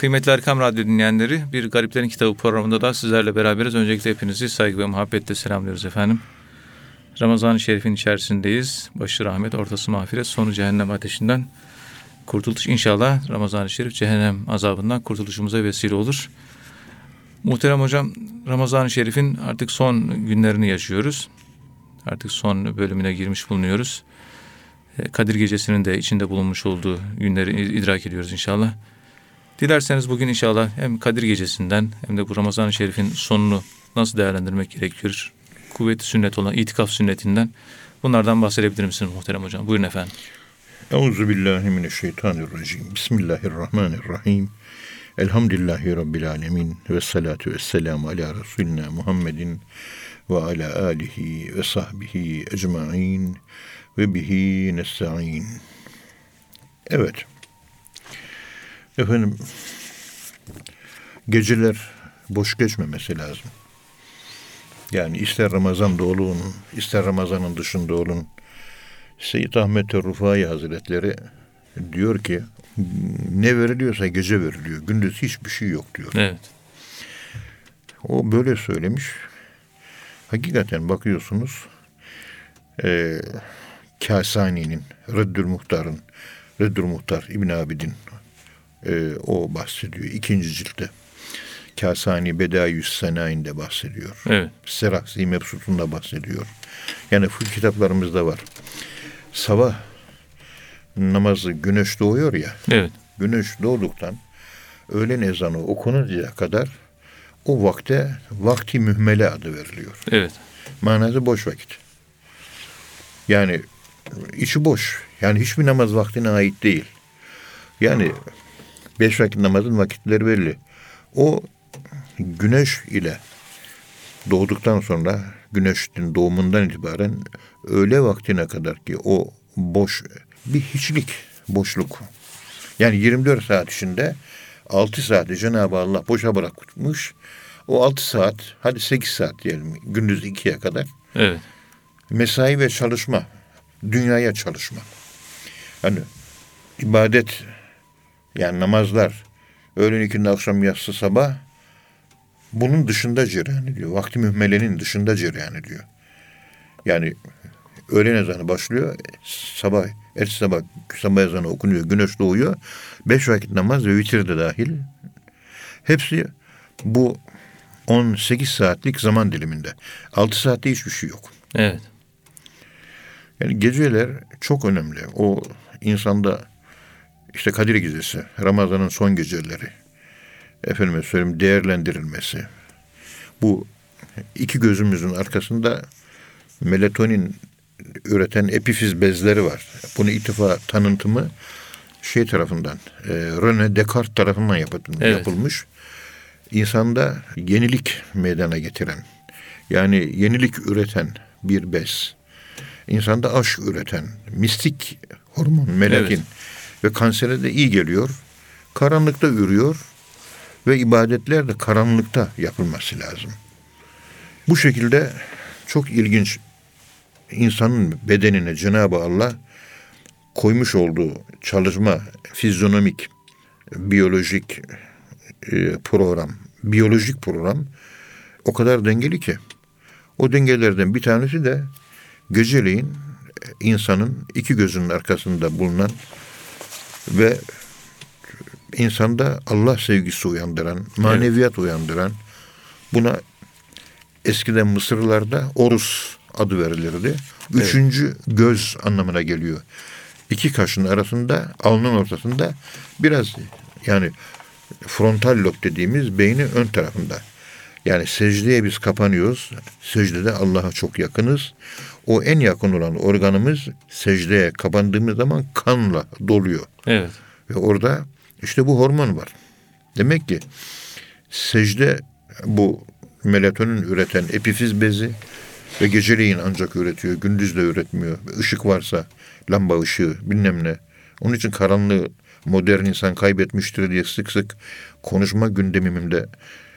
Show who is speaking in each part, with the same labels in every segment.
Speaker 1: Kıymetli Erkam Radyo dinleyenleri, bir Gariplerin Kitabı programında da sizlerle beraberiz. Öncelikle hepinizi saygı ve muhabbetle selamlıyoruz efendim. Ramazan-ı Şerif'in içerisindeyiz. Başı rahmet, ortası mağfiret, sonu cehennem ateşinden kurtuluş. İnşallah Ramazan-ı Şerif cehennem azabından kurtuluşumuza vesile olur. Muhterem hocam, Ramazan-ı Şerif'in artık son günlerini yaşıyoruz. Artık son bölümüne girmiş bulunuyoruz. E, Kadir Gecesi'nin de içinde bulunmuş olduğu günleri idrak ediyoruz inşallah. Dilerseniz bugün inşallah hem Kadir Gecesi'nden hem de bu Ramazan-ı Şerif'in sonunu nasıl değerlendirmek gerekiyor? Kuvveti sünnet olan itikaf sünnetinden bunlardan bahsedebilir misiniz muhterem hocam? Buyurun efendim.
Speaker 2: Euzu billahi mineşşeytanirracim. Bismillahirrahmanirrahim. Elhamdülillahi rabbil alamin ve salatu vesselamu ala resulina Muhammedin ve ala alihi ve sahbihi ecmaîn ve bihi nestaîn. Evet. Efendim geceler boş geçmemesi lazım. Yani ister Ramazan'da olun, ister Ramazan'ın dışında olun. Seyyid Ahmet Rufai Hazretleri diyor ki ne veriliyorsa gece veriliyor. Gündüz hiçbir şey yok diyor.
Speaker 1: Evet.
Speaker 2: O böyle söylemiş. Hakikaten bakıyorsunuz e, Kasani'nin, Reddül Muhtar'ın, Reddül Muhtar İbn Abidin e, o bahsediyor ikinci ciltte. Kasani Bedayüs Sena'inde bahsediyor.
Speaker 1: Evet.
Speaker 2: Serahsi Mebsut'unda bahsediyor. Yani fıkıh kitaplarımızda var. Sabah namazı güneş doğuyor ya.
Speaker 1: Evet.
Speaker 2: Güneş doğduktan öğlen ezanı okununcaya kadar o vakte vakti mühmele adı veriliyor.
Speaker 1: Evet.
Speaker 2: Manası boş vakit. Yani içi boş. Yani hiçbir namaz vaktine ait değil. Yani beş vakit namazın vakitleri belli. O güneş ile doğduktan sonra güneşin doğumundan itibaren öğle vaktine kadar ki o boş bir hiçlik, boşluk. Yani 24 saat içinde 6 saati Cenab-ı Allah boşa bırakmış. O 6 saat, hadi 8 saat diyelim gündüz 2'ye kadar
Speaker 1: Evet.
Speaker 2: mesai ve çalışma, dünyaya çalışma. Hani ibadet, yani namazlar, öğlen ikindi akşam yatsı sabah bunun dışında cereyan ediyor. Vakti mühmelenin dışında cereyan ediyor. Yani öğlen ezanı başlıyor, sabah, ertesi sabah sabah ezanı okunuyor, güneş doğuyor. Beş vakit namaz ve vitir de dahil. Hepsi bu 18 saatlik zaman diliminde. 6 saatte hiçbir şey yok.
Speaker 1: Evet.
Speaker 2: Yani geceler çok önemli. O insanda işte Kadir Gecesi, Ramazan'ın son geceleri, efendime söyleyeyim değerlendirilmesi. Bu iki gözümüzün arkasında melatonin üreten epifiz bezleri var. Bunu ittifa tanıtımı şey tarafından, e, René Descartes tarafından yapılmış.
Speaker 1: Evet.
Speaker 2: yapılmış. İnsanda yenilik meydana getiren, yani yenilik üreten bir bez. İnsanda aşk üreten, mistik hormon, melatin
Speaker 1: Evet.
Speaker 2: Ve kansere de iyi geliyor. Karanlıkta ürüyor ve ibadetler de karanlıkta yapılması lazım. Bu şekilde çok ilginç insanın bedenine Cenab-ı Allah koymuş olduğu çalışma, fizyonomik, biyolojik e, program, biyolojik program o kadar dengeli ki o dengelerden bir tanesi de geceleyin insanın iki gözünün arkasında bulunan ve insanda Allah sevgisi uyandıran, maneviyat uyandıran buna eskiden Mısırlılarda orus adı verilirdi. Üçüncü göz anlamına geliyor. İki kaşın arasında, alnın ortasında biraz yani frontal lob dediğimiz beynin ön tarafında. Yani secdeye biz kapanıyoruz. Secdede Allah'a çok yakınız. O en yakın olan organımız secdeye kapandığımız zaman kanla doluyor.
Speaker 1: Evet.
Speaker 2: Ve orada işte bu hormon var. Demek ki secde bu melatonin üreten epifiz bezi ve geceleyin ancak üretiyor. Gündüz de üretmiyor. Işık varsa lamba ışığı bilmem ne. Onun için karanlığı modern insan kaybetmiştir diye sık sık konuşma gündemimde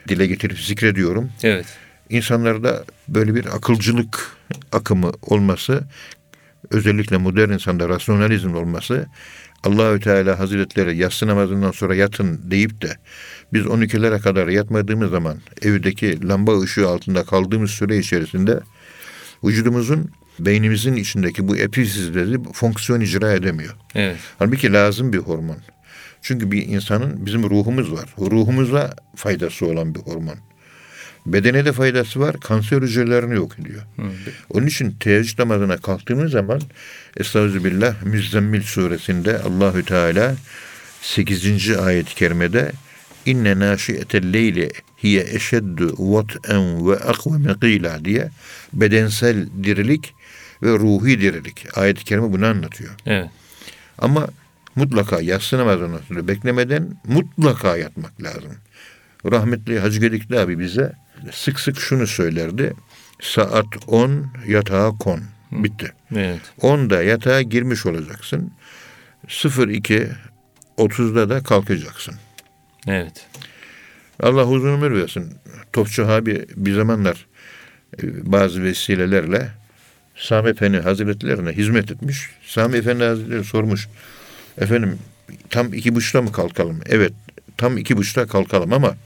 Speaker 2: dile getirip zikrediyorum.
Speaker 1: Evet.
Speaker 2: İnsanlarda böyle bir akılcılık akımı olması, özellikle modern insanda rasyonalizm olması Allahü Teala Hazretleri yatsı namazından sonra yatın deyip de biz 12'lere kadar yatmadığımız zaman evdeki lamba ışığı altında kaldığımız süre içerisinde vücudumuzun beynimizin içindeki bu epifizleri fonksiyon icra edemiyor.
Speaker 1: Evet.
Speaker 2: Halbuki lazım bir hormon. Çünkü bir insanın bizim ruhumuz var. Ruhumuza faydası olan bir hormon. Bedene de faydası var. Kanser hücrelerini yok ediyor.
Speaker 1: Hı.
Speaker 2: Onun için teheccüd namazına kalktığımız zaman Estağfirullah Müzzemmil suresinde Allahü Teala 8. ayet-i kerimede inne naşiyetel leyli hiye eşeddu vat'en ve akveme qila diye bedensel dirilik ve ruhi dirilik. Ayet-i kerime bunu anlatıyor.
Speaker 1: Evet.
Speaker 2: Ama mutlaka yatsı namazından sonra beklemeden mutlaka yatmak lazım. Rahmetli Hacı Gedikli abi bize sık sık şunu söylerdi. Saat 10 yatağa kon. Bitti.
Speaker 1: Evet.
Speaker 2: 10'da yatağa girmiş olacaksın. 02 30'da da kalkacaksın.
Speaker 1: Evet.
Speaker 2: Allah uzun ömür versin. Topçu abi bir zamanlar e, bazı vesilelerle Sami Efendi Hazretlerine hizmet etmiş. Sami Efendi Hazretleri sormuş. Efendim tam iki buçukta mı kalkalım? Evet tam iki buçukta kalkalım ama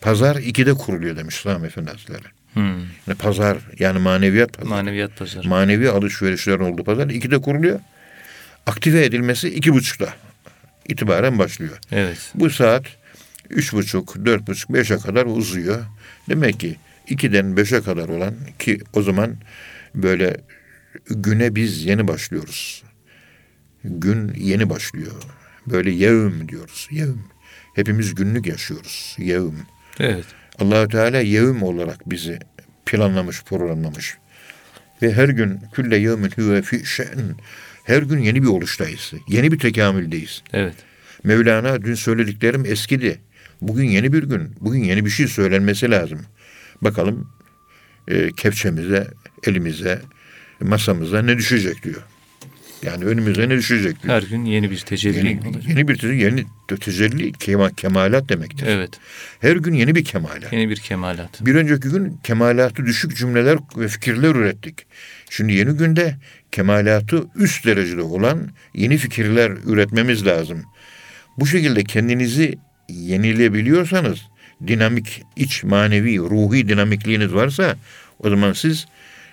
Speaker 2: pazar ikide kuruluyor demiş Sami Efendi Hazretleri.
Speaker 1: Hmm.
Speaker 2: Yani pazar yani maneviyat pazarı.
Speaker 1: Maneviyat pazarı.
Speaker 2: Manevi alışverişlerin olduğu pazar ikide kuruluyor. Aktive edilmesi iki buçukta itibaren başlıyor.
Speaker 1: evet.
Speaker 2: Bu saat üç buçuk, dört buçuk, beşe kadar uzuyor. Demek ki ikiden beşe kadar olan ki o zaman böyle güne biz yeni başlıyoruz. Gün yeni başlıyor. Böyle yevm diyoruz. Yevm. Hepimiz günlük yaşıyoruz. Yevm.
Speaker 1: Evet.
Speaker 2: Allahü Teala yevm olarak bizi planlamış, programlamış. Ve her gün külle yevmin huve fi şe'n. Her gün yeni bir oluştayız. Yeni bir tekamüldeyiz.
Speaker 1: Evet.
Speaker 2: Mevlana dün söylediklerim eskidi. Bugün yeni bir gün. Bugün yeni bir şey söylenmesi lazım. Bakalım e, kepçemize, elimize, masamıza ne düşecek diyor. Yani önümüze ne düşecek.
Speaker 1: Her gün yeni bir tecelli
Speaker 2: Yeni,
Speaker 1: olacak.
Speaker 2: yeni bir tecelli, yeni tecelli kema, kemalat demektir.
Speaker 1: Evet.
Speaker 2: Her gün yeni bir kemalat.
Speaker 1: Yeni bir kemalat.
Speaker 2: Bir önceki gün kemalatı düşük cümleler ve fikirler ürettik. Şimdi yeni günde kemalatı üst derecede olan yeni fikirler üretmemiz lazım. Bu şekilde kendinizi yenilebiliyorsanız, dinamik, iç manevi, ruhi dinamikliğiniz varsa o zaman siz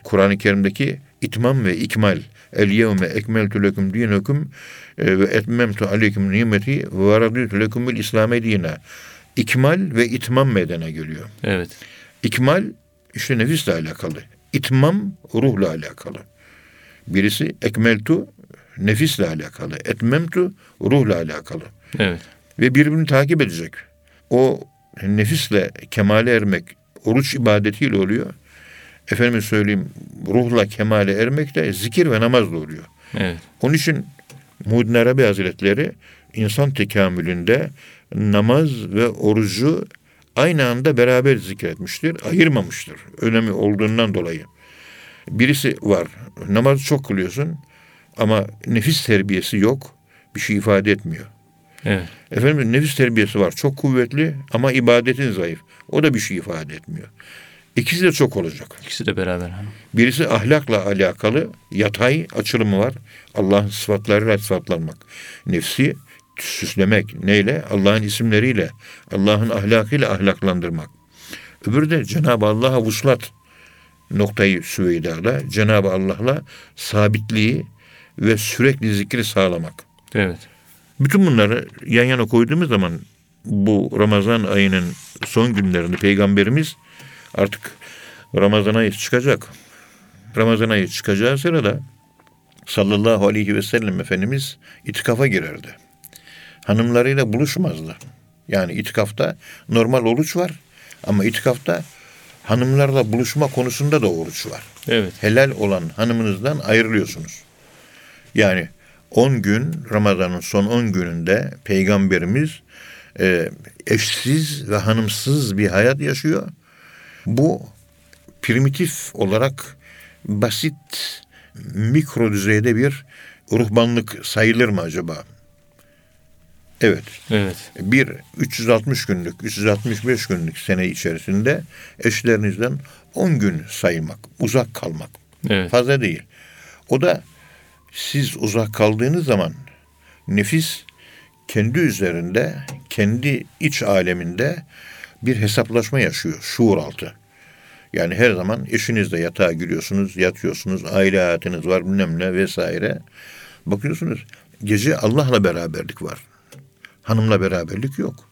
Speaker 2: Kur'an-ı Kerim'deki itmam ve ikmal El yevme ekmeltu lekum dinekum e, ve etmemtu aleyküm nimeti ve raditu lekumul İslam'e dine. İkmal ve itmam meydana geliyor.
Speaker 1: Evet.
Speaker 2: İkmal işte nefisle alakalı. İtmam ruhla alakalı. Birisi ekmeltu nefisle alakalı. Etmemtu ruhla alakalı.
Speaker 1: Evet.
Speaker 2: Ve birbirini takip edecek. O nefisle kemale ermek oruç ibadetiyle oluyor. Efendim söyleyeyim ruhla kemale ermek de zikir ve namazla oluyor.
Speaker 1: Evet.
Speaker 2: Onun için Muhyiddin Arabi Hazretleri insan tekamülünde namaz ve orucu aynı anda beraber zikretmiştir. Ayırmamıştır. Önemi olduğundan dolayı. Birisi var. Namazı çok kılıyorsun ama nefis terbiyesi yok. Bir şey ifade etmiyor.
Speaker 1: Evet.
Speaker 2: Efendim nefis terbiyesi var. Çok kuvvetli ama ibadetin zayıf. O da bir şey ifade etmiyor. İkisi de çok olacak.
Speaker 1: İkisi de beraber.
Speaker 2: Birisi ahlakla alakalı yatay açılımı var. Allah'ın sıfatlarıyla sıfatlanmak. Nefsi süslemek. Neyle? Allah'ın isimleriyle, Allah'ın ahlakıyla ahlaklandırmak. Öbürü de Cenab-ı Allah'a vuslat noktayı Süveyda'da Cenab-ı Allah'la sabitliği ve sürekli zikri sağlamak.
Speaker 1: Evet.
Speaker 2: Bütün bunları yan yana koyduğumuz zaman bu Ramazan ayının son günlerinde Peygamberimiz artık Ramazan ayı çıkacak. Ramazan ayı çıkacağı sırada sallallahu aleyhi ve sellem Efendimiz itikafa girerdi. Hanımlarıyla buluşmazdı. Yani itikafta normal oruç var ama itikafta hanımlarla buluşma konusunda da oruç var
Speaker 1: Evet.
Speaker 2: helal olan hanımınızdan ayrılıyorsunuz. Yani 10 gün Ramazan'ın son 10 gününde peygamberimiz e, eşsiz ve hanımsız bir hayat yaşıyor. Bu primitif olarak basit mikro düzeyde bir ruhbanlık sayılır mı acaba? Evet.
Speaker 1: Evet.
Speaker 2: Bir 360 günlük, 365 günlük sene içerisinde eşlerinizden 10 gün saymak, uzak kalmak.
Speaker 1: Evet.
Speaker 2: Fazla değil. O da siz uzak kaldığınız zaman Nefis kendi üzerinde, kendi iç aleminde bir hesaplaşma yaşıyor şuur altı. Yani her zaman eşinizle yatağa giriyorsunuz, yatıyorsunuz, aile hayatınız var bilmem ne vesaire. Bakıyorsunuz gece Allah'la beraberlik var. Hanımla beraberlik yok.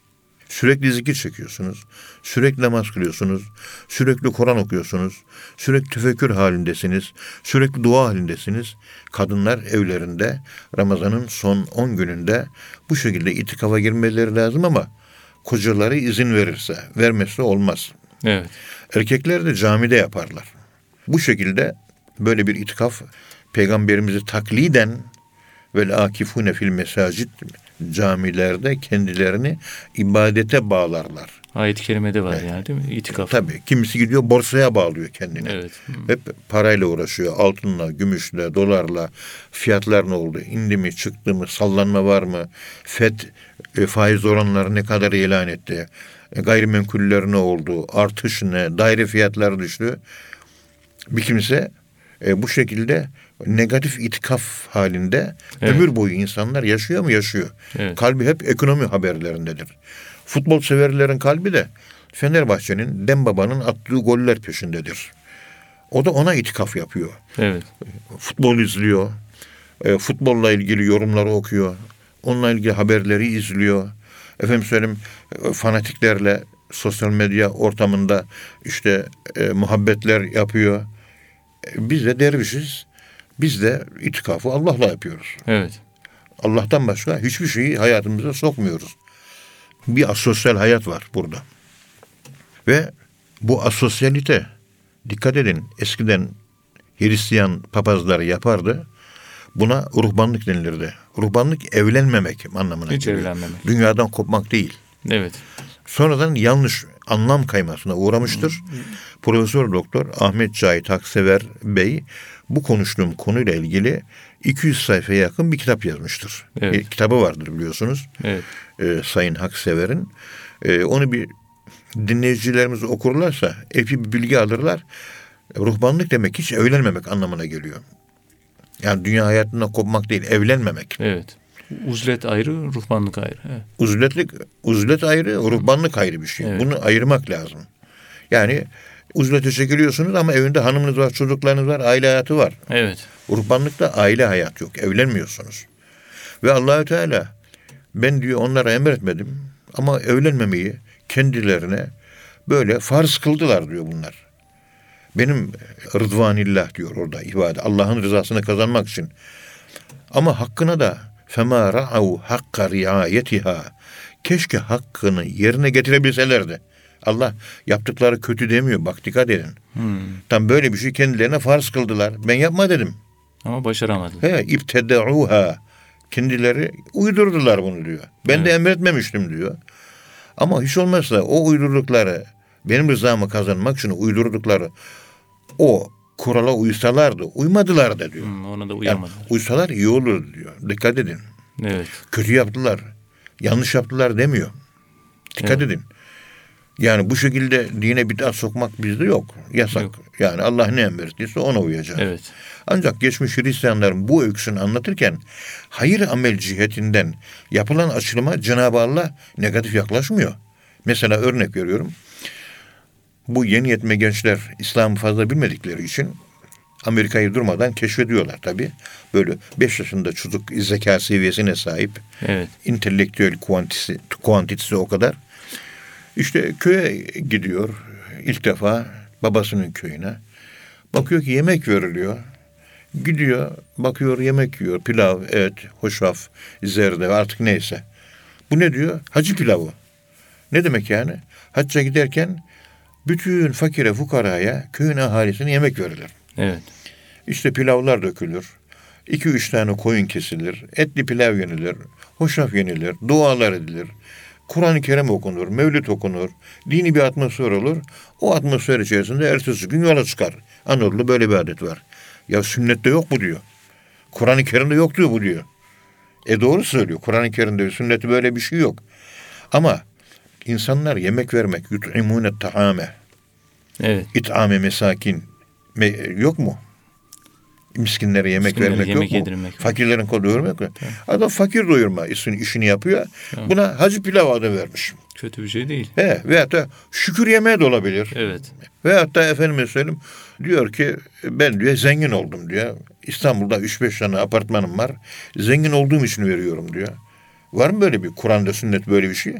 Speaker 2: Sürekli zikir çekiyorsunuz. Sürekli namaz kılıyorsunuz. Sürekli Kur'an okuyorsunuz. Sürekli tefekkür halindesiniz. Sürekli dua halindesiniz. Kadınlar evlerinde Ramazan'ın son 10 gününde bu şekilde itikafa girmeleri lazım ama kocaları izin verirse, vermezse olmaz.
Speaker 1: Evet.
Speaker 2: Erkekler de camide yaparlar. Bu şekilde böyle bir itikaf peygamberimizi takliden ve akifune fil mesacid camilerde kendilerini ibadete bağlarlar.
Speaker 1: Ayet-i kerimede var yani değil mi? İtikaf.
Speaker 2: Tabii kimisi gidiyor borsaya bağlıyor kendini.
Speaker 1: Evet.
Speaker 2: Hep parayla uğraşıyor. Altınla, gümüşle, dolarla. Fiyatlar ne oldu? İndi mi, çıktı mı, sallanma var mı? FED e, faiz oranları ne kadar ilan etti? E, gayrimenkuller ne oldu? Artış ne? Daire fiyatları düştü. Bir kimse e, bu şekilde negatif itikaf halinde
Speaker 1: Evet.
Speaker 2: ömür boyu insanlar yaşıyor mu? Yaşıyor.
Speaker 1: Evet.
Speaker 2: Kalbi hep ekonomi haberlerindedir. Futbol severlerin kalbi de Fenerbahçe'nin Dembaba'nın attığı goller peşindedir. O da ona itikaf yapıyor.
Speaker 1: Evet.
Speaker 2: Futbol izliyor. e, futbolla ilgili yorumları okuyor. Onunla ilgili haberleri izliyor. Efendim söyleyeyim e, fanatiklerle sosyal medya ortamında işte e, muhabbetler yapıyor. Biz de dervişiz. Biz de itikafı Allah'la yapıyoruz.
Speaker 1: Evet.
Speaker 2: Allah'tan başka hiçbir şeyi hayatımıza sokmuyoruz. Bir asosyal hayat var burada. Ve bu asosyalite dikkat edin eskiden Hristiyan papazlar yapardı. Buna ruhbanlık denilirdi. Ruhbanlık evlenmemek anlamına
Speaker 1: Hiç
Speaker 2: geliyor.
Speaker 1: evlenmemek.
Speaker 2: Dünyadan kopmak değil.
Speaker 1: Evet.
Speaker 2: Sonradan yanlış anlam kaymasına uğramıştır. Profesör Doktor Ahmet Cahit Haksever Bey bu konuştuğum konuyla ilgili 200 sayfaya yakın bir kitap yazmıştır.
Speaker 1: Evet.
Speaker 2: Bir kitabı vardır biliyorsunuz.
Speaker 1: Evet.
Speaker 2: e, Sayın Haksever'in. E, onu bir dinleyicilerimiz okurlarsa epey bir bilgi alırlar. Ruhbanlık demek hiç evlenmemek anlamına geliyor. Yani dünya hayatından kopmak değil, evlenmemek.
Speaker 1: Evet. Uzlet ayrı, ruhbanlık ayrı. Evet.
Speaker 2: Uzletlik, uzlet ayrı, ruhbanlık ayrı bir şey.
Speaker 1: Evet.
Speaker 2: Bunu ayırmak lazım. Yani uzlete çekiliyorsunuz ama evinde hanımınız var, çocuklarınız var, aile hayatı var.
Speaker 1: Evet.
Speaker 2: Ruhbanlıkta aile hayat yok. Evlenmiyorsunuz. Ve Allahü Teala ben diyor onlara emretmedim ama evlenmemeyi kendilerine böyle farz kıldılar diyor bunlar. Benim rıdvanillah diyor orada ifade. Allah'ın rızasını kazanmak için. Ama hakkına da fema ra'u hakka riayetiha. Keşke hakkını yerine getirebilselerdi. Allah yaptıkları kötü demiyor. Bak dikkat edin.
Speaker 1: Hmm.
Speaker 2: Tam böyle bir şey kendilerine farz kıldılar. Ben yapma dedim.
Speaker 1: Ama başaramadım.
Speaker 2: He iptedauha. Kendileri uydurdular bunu diyor. Ben de
Speaker 1: Evet.
Speaker 2: emretmemiştim diyor. Ama hiç olmazsa o uydurdukları benim rızamı kazanmak için uydurdukları o kurala uysalardı, uymadılar da diyor.
Speaker 1: Hmm, ona da
Speaker 2: Yani
Speaker 1: uyamadım.
Speaker 2: uysalar iyi olur diyor. Dikkat edin.
Speaker 1: Evet.
Speaker 2: Kötü yaptılar, yanlış yaptılar demiyor. Dikkat
Speaker 1: Evet.
Speaker 2: edin. Yani bu şekilde dine bid'at sokmak bizde yok. Yasak.
Speaker 1: Yok.
Speaker 2: Yani Allah ne emrettiyse ona uyacağız.
Speaker 1: Evet.
Speaker 2: Ancak geçmiş Hristiyanların bu öyküsünü anlatırken hayır amel cihetinden yapılan açılıma Cenab-ı Allah negatif yaklaşmıyor. Mesela örnek veriyorum. Bu yeni yetme gençler İslam'ı fazla bilmedikleri için Amerika'yı durmadan keşfediyorlar tabii. Böyle 5 yaşında çocuk zeka seviyesine sahip.
Speaker 1: Evet.
Speaker 2: İntelektüel kuantisi, kuantitesi o kadar. İşte köye gidiyor ilk defa babasının köyüne. Bakıyor ki yemek veriliyor. Gidiyor, bakıyor yemek yiyor. Pilav, et, hoşaf, zerde artık neyse. Bu ne diyor? Hacı pilavı. Ne demek yani? Hacca giderken bütün fakire fukaraya köyün ahalisine yemek verilir.
Speaker 1: Evet.
Speaker 2: İşte pilavlar dökülür. İki üç tane koyun kesilir. Etli pilav yenilir. Hoşaf yenilir. Dualar edilir. Kur'an-ı Kerim okunur. Mevlüt okunur. Dini bir atmosfer olur. O atmosfer içerisinde ertesi gün yola çıkar. Anadolu'da böyle bir adet var. Ya sünnette yok bu diyor. Kur'an-ı Kerim'de yok diyor bu diyor. E doğru söylüyor. Kur'an-ı Kerim'de sünnette böyle bir şey yok. Ama insanlar yemek vermek, yut'imune ta'ame,
Speaker 1: Evet.
Speaker 2: it'ame mesakin me- yok mu? miskinlere yemek
Speaker 1: Miskinlere
Speaker 2: vermek
Speaker 1: yemek
Speaker 2: yok mu?
Speaker 1: yedirmek.
Speaker 2: Fakirlerin kolu doyurmak yok. Adam fakir doyurma işini, işini yapıyor. Buna hacı pilav adı vermiş.
Speaker 1: Kötü bir şey değil.
Speaker 2: He, veyahut da şükür yemeği de olabilir.
Speaker 1: Evet.
Speaker 2: Veyahut da efendime söyleyeyim diyor ki ben diyor zengin oldum diyor. İstanbul'da 3-5 tane apartmanım var. Zengin olduğum için veriyorum diyor. Var mı böyle bir Kur'an'da sünnet böyle bir şey?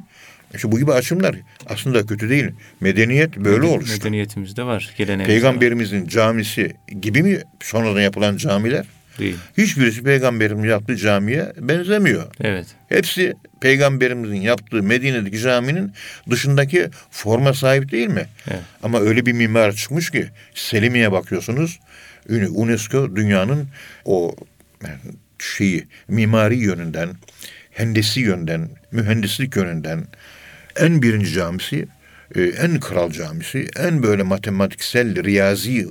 Speaker 2: İşte bu gibi açımlar aslında kötü değil. Medeniyet böyle
Speaker 1: Meden-
Speaker 2: oluştu.
Speaker 1: Medeniyetimizde var.
Speaker 2: Peygamberimizin camisi gibi mi sonradan yapılan camiler?
Speaker 1: var. Değil.
Speaker 2: Hiçbirisi peygamberimizin yaptığı camiye benzemiyor.
Speaker 1: Evet.
Speaker 2: Hepsi peygamberimizin yaptığı Medine'deki caminin dışındaki forma sahip değil mi?
Speaker 1: Evet.
Speaker 2: Ama öyle bir mimar çıkmış ki Selimiye bakıyorsunuz. UNESCO dünyanın o şeyi mimari yönünden, hendesi yönden, mühendislik yönünden en birinci camisi, e, en kral camisi, en böyle matematiksel, riyazi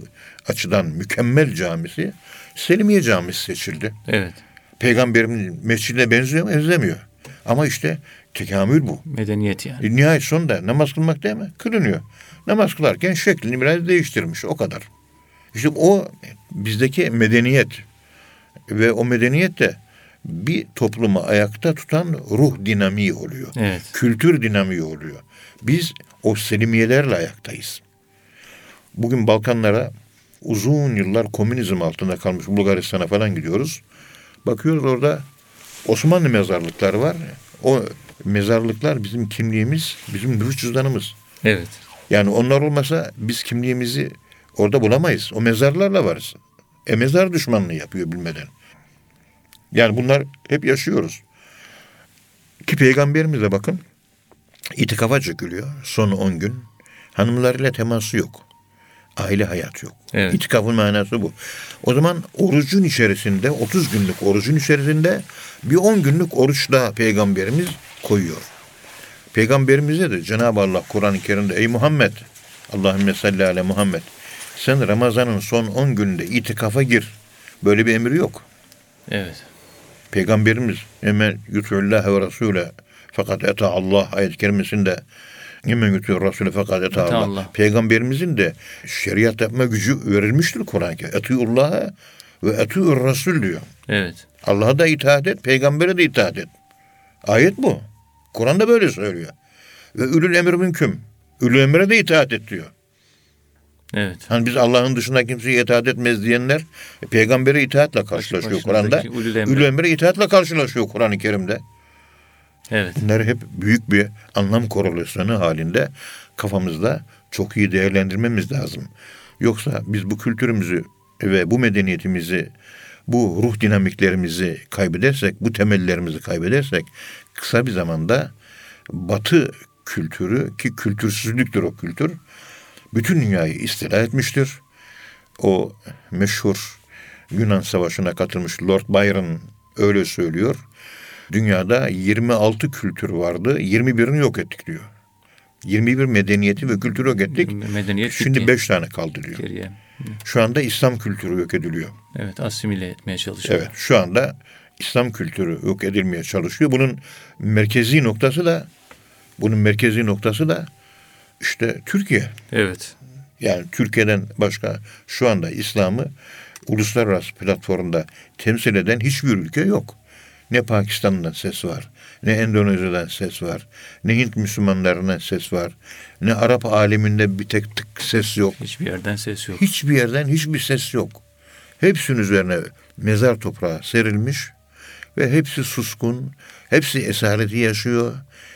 Speaker 2: açıdan mükemmel camisi Selimiye Camisi seçildi.
Speaker 1: Evet.
Speaker 2: Peygamberin mescidine benziyor mu? Benzemiyor. Ama işte tekamül bu.
Speaker 1: Medeniyet yani.
Speaker 2: E, nihayet sonunda namaz kılmak değil mi? Kılınıyor. Namaz kılarken şeklini biraz değiştirmiş. O kadar. İşte o bizdeki medeniyet ve o medeniyet de bir toplumu ayakta tutan ruh dinamiği oluyor.
Speaker 1: Evet.
Speaker 2: Kültür dinamiği oluyor. Biz o selimiyelerle ayaktayız. Bugün Balkanlara uzun yıllar komünizm altında kalmış Bulgaristan'a falan gidiyoruz. Bakıyoruz orada Osmanlı mezarlıkları var. O mezarlıklar bizim kimliğimiz, bizim nüfus cüzdanımız.
Speaker 1: Evet.
Speaker 2: Yani onlar olmasa biz kimliğimizi orada bulamayız. O mezarlarla varız. E mezar düşmanlığı yapıyor bilmeden. Yani bunlar hep yaşıyoruz. Ki peygamberimize bakın itikafa çekiliyor son 10 gün. Hanımlarıyla teması yok. Aile hayatı yok.
Speaker 1: Evet.
Speaker 2: İtikafın manası bu. O zaman orucun içerisinde 30 günlük orucun içerisinde bir 10 günlük oruç daha peygamberimiz koyuyor. Peygamberimize de Cenab-ı Allah Kur'an-ı Kerim'de ey Muhammed Allahümme salli ala Muhammed sen Ramazan'ın son 10 gününde itikafa gir. Böyle bir emir yok.
Speaker 1: Evet.
Speaker 2: Peygamberimiz hemen yutullah ve Resulü fakat eta Allah ayet-i kerimesinde hemen yutuyor Resulü fakat eta Allah.
Speaker 1: Allah.
Speaker 2: Peygamberimizin de şeriat yapma gücü verilmiştir Kur'an-ı Kerim. Etiullah'a ve etiur Resul diyor.
Speaker 1: Evet.
Speaker 2: Allah'a da itaat et, peygambere de itaat et. Ayet bu. Kur'an'da böyle söylüyor. Ve ülül emir mümkün. Ülül emre de itaat et diyor.
Speaker 1: Evet.
Speaker 2: Hani biz Allah'ın dışında kimseye itaat etmez diyenler e, peygambere itaatle karşılaşıyor Kur'an'da.
Speaker 1: ulul emre
Speaker 2: itaatle karşılaşıyor Kur'an-ı Kerim'de.
Speaker 1: Evet.
Speaker 2: Bunlar hep büyük bir anlam korelasyonu halinde kafamızda çok iyi değerlendirmemiz lazım. Yoksa biz bu kültürümüzü ve bu medeniyetimizi, bu ruh dinamiklerimizi kaybedersek, bu temellerimizi kaybedersek kısa bir zamanda batı kültürü ki kültürsüzlüktür o kültür bütün dünyayı istila etmiştir. O meşhur Yunan Savaşı'na katılmış Lord Byron öyle söylüyor. Dünyada 26 kültür vardı. 21'ini yok ettik diyor. 21 medeniyeti ve kültürü yok ettik.
Speaker 1: Medeniyet
Speaker 2: Şimdi
Speaker 1: bitti.
Speaker 2: 5 tane kaldı diyor.
Speaker 1: Geriye.
Speaker 2: Şu anda İslam kültürü yok ediliyor.
Speaker 1: Evet. Asimile etmeye çalışıyor.
Speaker 2: Evet şu anda İslam kültürü yok edilmeye çalışıyor. Bunun merkezi noktası da bunun merkezi noktası da işte Türkiye.
Speaker 1: Evet.
Speaker 2: Yani Türkiye'den başka şu anda İslam'ı uluslararası platformda temsil eden hiçbir ülke yok. Ne Pakistan'dan ses var, ne Endonezya'dan ses var, ne Hint Müslümanlarından ses var, ne Arap aleminde bir tek tık ses yok.
Speaker 1: Hiçbir yerden ses yok.
Speaker 2: Hiçbir yerden hiçbir ses yok. Hepsinin üzerine mezar toprağı serilmiş ve hepsi suskun, hepsi esareti yaşıyor,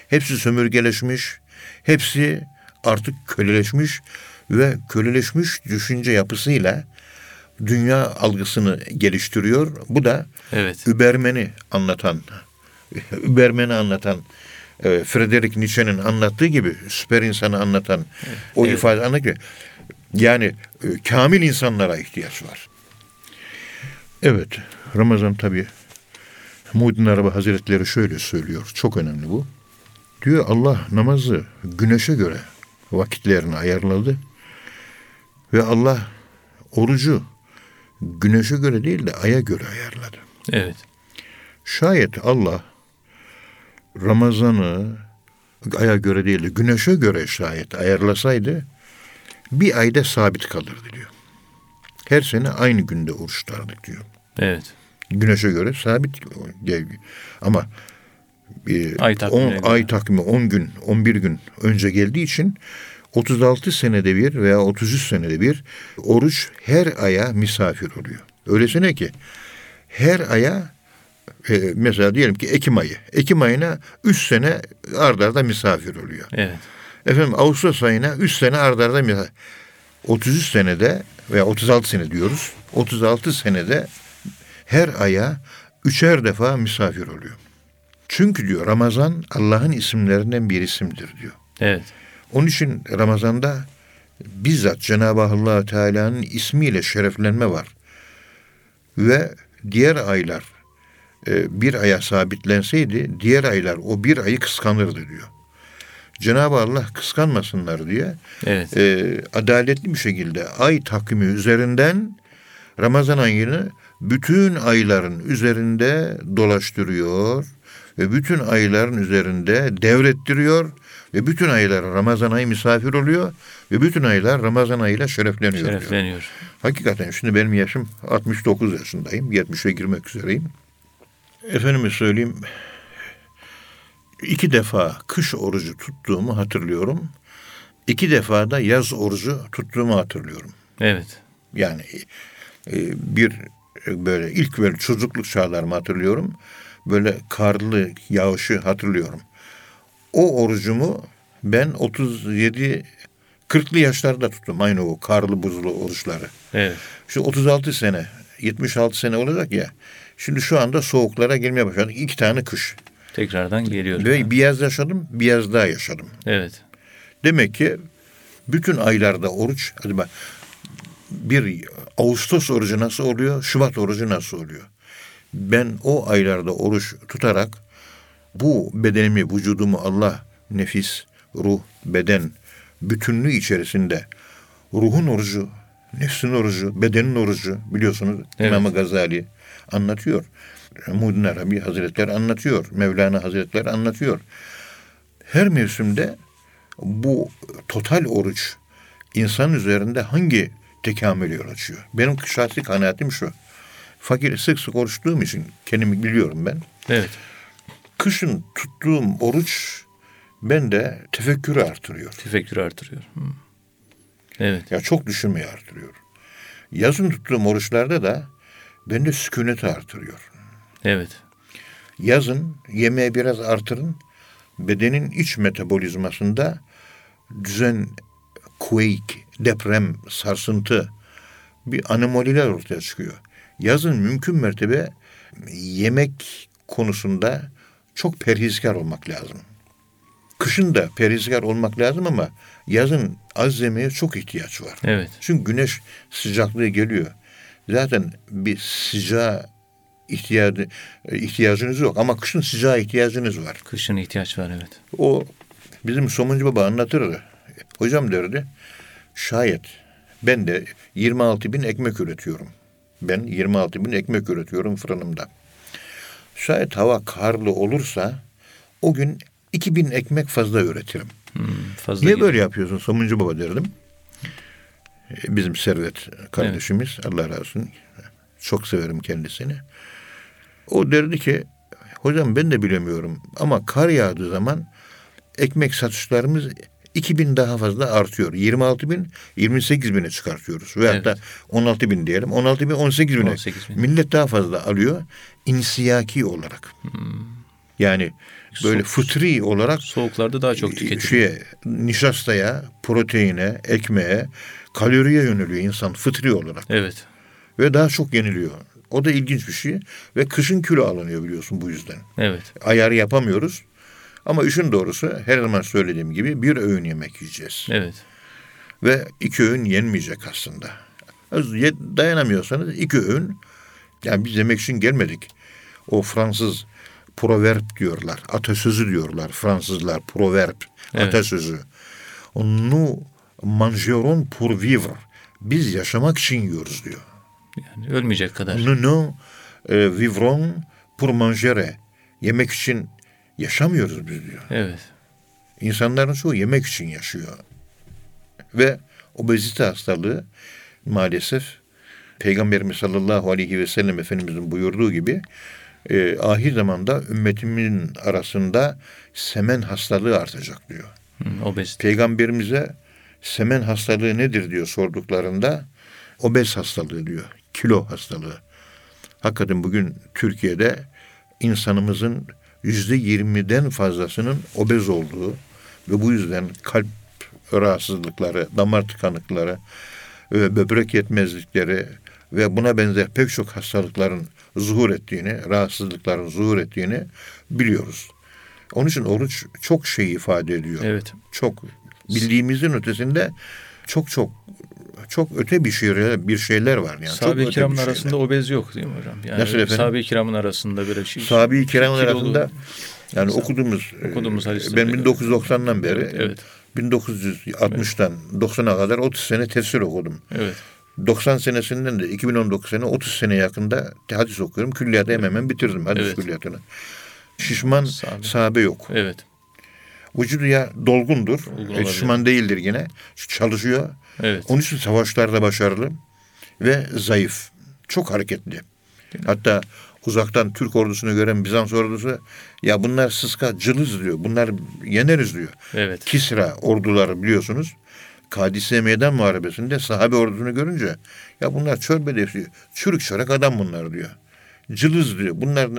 Speaker 2: hepsi sömürgeleşmiş, hepsi artık köleleşmiş ve köleleşmiş düşünce yapısıyla dünya algısını geliştiriyor. Bu da
Speaker 1: Evet.
Speaker 2: Übermen'i anlatan, Übermen'i anlatan e, Friedrich Nietzsche'nin anlattığı gibi süper insanı anlatan o
Speaker 1: Evet.
Speaker 2: ifade anlatıyor. Yani e, kamil insanlara ihtiyaç var. Evet, Ramazan tabi Muhyiddin Arabi Hazretleri şöyle söylüyor. Çok önemli bu. Diyor Allah namazı güneşe göre vakitlerini ayarladı. Ve Allah orucu güneşe göre değil de aya göre ayarladı.
Speaker 1: Evet.
Speaker 2: Şayet Allah Ramazan'ı aya göre değil de güneşe göre şayet ayarlasaydı bir ayda sabit kalırdı diyor. her sene aynı günde oruç tutardık diyor.
Speaker 1: Evet.
Speaker 2: Güneşe göre sabit ama e,
Speaker 1: Ay
Speaker 2: on,
Speaker 1: göre.
Speaker 2: ay takvimi 10 gün, 11 gün önce geldiği için 36 senede bir veya 33 senede bir oruç her aya misafir oluyor. Öylesine ki her aya e, mesela diyelim ki Ekim ayı. Ekim ayına 3 sene ard arda misafir oluyor.
Speaker 1: Evet.
Speaker 2: Efendim Ağustos ayına 3 sene ard arda misafir. 33 senede veya 36 sene diyoruz. 36 senede her aya üçer defa misafir oluyor. Çünkü diyor Ramazan Allah'ın isimlerinden bir isimdir diyor.
Speaker 1: Evet.
Speaker 2: Onun için Ramazan'da bizzat Cenab-ı Allah Teala'nın ismiyle şereflenme var. Ve diğer aylar e, bir aya sabitlenseydi diğer aylar o bir ayı kıskanırdı diyor. Cenab-ı Allah kıskanmasınlar diye
Speaker 1: Evet.
Speaker 2: e, adaletli bir şekilde ay takvimi üzerinden Ramazan ayını bütün ayların üzerinde dolaştırıyor ve bütün ayların üzerinde devrettiriyor ve bütün aylar Ramazan ayı misafir oluyor ve bütün aylar Ramazan ayıyla şerefleniyor. diyor.
Speaker 1: Şerefleniyor.
Speaker 2: Hakikaten şimdi benim yaşım 69 yaşındayım. 70'e girmek üzereyim. Efendime söyleyeyim iki defa kış orucu tuttuğumu hatırlıyorum. İki defa da yaz orucu tuttuğumu hatırlıyorum.
Speaker 1: Evet.
Speaker 2: Yani e, bir e, böyle ilk böyle çocukluk çağlarımı hatırlıyorum. Böyle karlı yağışı hatırlıyorum. O orucumu ben 37 40'lı yaşlarda tuttum. Aynı o karlı buzlu oruçları.
Speaker 1: Evet.
Speaker 2: Şu 36 sene, 76 sene olacak ya. Şimdi şu anda soğuklara girmeye başladık. İki tane kış.
Speaker 1: Tekrardan geliyor.
Speaker 2: Ve bir yaz yaşadım, bir yaz daha yaşadım.
Speaker 1: Evet.
Speaker 2: Demek ki bütün aylarda oruç, hadi bak bir Ağustos orucu nasıl oluyor, Şubat orucu nasıl oluyor? Ben o aylarda oruç tutarak bu bedenimi, vücudumu Allah nefis, ruh, beden bütünlüğü içerisinde ruhun orucu, nefsin orucu, bedenin orucu biliyorsunuz
Speaker 1: Evet.
Speaker 2: İmam Gazali anlatıyor. Muhyiddin Arabi Hazretleri anlatıyor. Mevlana Hazretleri anlatıyor. Her mevsimde bu total oruç insan üzerinde hangi tekamülü yol açıyor? Benim şahsi kanaatim şu. Fakir sık sık oruç tuttuğum için kendimi biliyorum ben.
Speaker 1: Evet.
Speaker 2: Kışın tuttuğum oruç bende tefekkürü artırıyor.
Speaker 1: Tefekkürü artırıyor. Hı. Evet.
Speaker 2: Ya çok düşünmeyi artırıyor. Yazın tuttuğum oruçlarda da bende sükuneti artırıyor.
Speaker 1: Evet.
Speaker 2: Yazın yemeği biraz artırın. Bedenin iç metabolizmasında düzen, quake, deprem, sarsıntı bir anomaliler ortaya çıkıyor. Yazın mümkün mertebe yemek konusunda çok perhizkar olmak lazım. Kışın da perhizkar olmak lazım ama yazın az yemeğe çok ihtiyaç var.
Speaker 1: Evet.
Speaker 2: Çünkü güneş sıcaklığı geliyor. Zaten bir sıcağa ihtiyacı, ihtiyacınız yok ama kışın sıcağa ihtiyacınız var.
Speaker 1: Kışın ihtiyaç var evet.
Speaker 2: O bizim Somuncu Baba anlatırdı. Hocam derdi şayet ben de 26 bin ekmek üretiyorum. Ben 26 bin ekmek üretiyorum fırınımda. Şayet hava karlı olursa o gün 2000 ekmek fazla üretirim.
Speaker 1: Hmm, fazla
Speaker 2: Niye
Speaker 1: geliyor.
Speaker 2: böyle yapıyorsun Somuncu Baba derdim. E, Bizim Servet kardeşimiz Allah razı olsun. Çok severim kendisini. O derdi ki hocam ben de bilemiyorum ama kar yağdığı zaman ekmek satışlarımız 2000 daha fazla artıyor. 26 bin 28 bine çıkartıyoruz. Ve hatta
Speaker 1: Evet.
Speaker 2: 16 bin diyelim. 16 bin 18 bine.
Speaker 1: 18 bin.
Speaker 2: Millet daha fazla alıyor. İnsiyaki olarak. Yani böyle fıtri olarak
Speaker 1: Soğuklarda daha çok tüketiliyor.
Speaker 2: şeye, nişastaya, proteine, ekmeğe, kaloriye yöneliyor insan fıtri olarak.
Speaker 1: Evet.
Speaker 2: Ve daha çok yeniliyor. O da ilginç bir şey. Ve kışın kilo alınıyor biliyorsun bu yüzden.
Speaker 1: Evet.
Speaker 2: Ayarı yapamıyoruz. Ama işin doğrusu her zaman söylediğim gibi bir öğün yemek yiyeceğiz.
Speaker 1: Evet.
Speaker 2: Ve iki öğün yenmeyecek aslında. Dayanamıyorsanız iki öğün. Yani biz yemek için gelmedik. O Fransız proverb diyorlar. Atasözü diyorlar Fransızlar. Proverb.
Speaker 1: Evet.
Speaker 2: Atasözü. Nous mangerons pour vivre. Biz yaşamak için yiyoruz diyor.
Speaker 1: Yani ölmeyecek kadar.
Speaker 2: Nous nous e, vivrons pour manger. Yemek için yaşamıyoruz biz diyor.
Speaker 1: Evet.
Speaker 2: İnsanların çoğu yemek için yaşıyor. Ve obezite hastalığı maalesef Peygamberimiz sallallahu aleyhi ve sellem Efendimizin buyurduğu gibi e, ahir zamanda ümmetimin arasında semen hastalığı artacak diyor.
Speaker 1: Hı, obezite.
Speaker 2: Peygamberimize semen hastalığı nedir diyor sorduklarında obez hastalığı diyor. Kilo hastalığı. Hakikaten bugün Türkiye'de insanımızın yüzde yirmiden fazlasının obez olduğu ve bu yüzden kalp rahatsızlıkları, damar tıkanıkları, ve böbrek yetmezlikleri ve buna benzer pek çok hastalıkların zuhur ettiğini, rahatsızlıkların zuhur ettiğini biliyoruz. Onun için oruç çok şey ifade ediyor.
Speaker 1: Evet.
Speaker 2: Çok bildiğimizin ötesinde çok çok çok öte bir şeyler bir şeyler var yani.
Speaker 1: Sahabe-i kiramın
Speaker 2: şeyler.
Speaker 1: arasında obez yok değil mi hocam? Yani
Speaker 2: Nasıl efendim?
Speaker 1: Sahabe-i kiramın arasında böyle şey.
Speaker 2: Sahabe-i kiramın
Speaker 1: kilolu-
Speaker 2: arasında yani okuduğumuz
Speaker 1: Okuduğumuz hadisler-
Speaker 2: ben 1990'dan beri
Speaker 1: Evet, evet.
Speaker 2: 1960'tan 90'a kadar 30 sene tefsir okudum.
Speaker 1: Evet.
Speaker 2: 90 senesinden de 2019 sene 30 sene yakında hadis okuyorum. Külliyatı hemen hemen bitirdim hadis
Speaker 1: Evet.
Speaker 2: külliyatını. Şişman
Speaker 1: Sahabe.
Speaker 2: sahabe yok.
Speaker 1: Evet.
Speaker 2: Vücudu ya dolgundur.
Speaker 1: Dolgun
Speaker 2: e, şişman değildir yine. Çalışıyor.
Speaker 1: Evet.
Speaker 2: Onun için savaşlarda başarılı ve zayıf. Çok hareketli. Hatta uzaktan Türk ordusunu gören Bizans ordusu ya bunlar sıska cılız diyor. Bunlar yeneriz diyor.
Speaker 1: Evet.
Speaker 2: Kisra orduları biliyorsunuz. Kadisiye Meydan Muharebesi'nde sahabe ordusunu görünce ya bunlar çöl diyor. Çürük çörek adam bunlar diyor. Cılız diyor. Bunlar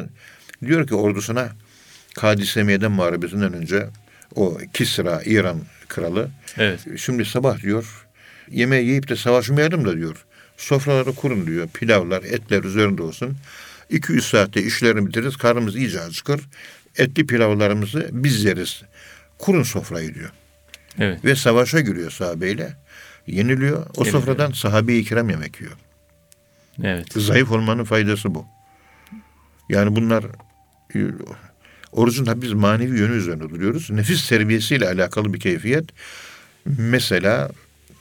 Speaker 2: diyor ki ordusuna Kadisiye Meydan Muharebesi'nden önce o Kisra İran kralı
Speaker 1: Evet.
Speaker 2: Şimdi sabah diyor yemeği yiyip de savaşmayalım da diyor. Sofraları kurun diyor. Pilavlar, etler üzerinde olsun. 200 saatte işlerini bitiririz. Karnımız iyice acıkır. Etli pilavlarımızı biz yeriz. Kurun sofrayı diyor.
Speaker 1: Evet.
Speaker 2: Ve savaşa giriyor sahabeyle. Yeniliyor. O
Speaker 1: Yeniliyor.
Speaker 2: sofradan sahabe-i kiram yemek yiyor.
Speaker 1: Evet.
Speaker 2: Zayıf olmanın faydası bu. Yani bunlar e, orucun biz manevi yönü üzerine duruyoruz. Nefis terbiyesiyle alakalı bir keyfiyet. Mesela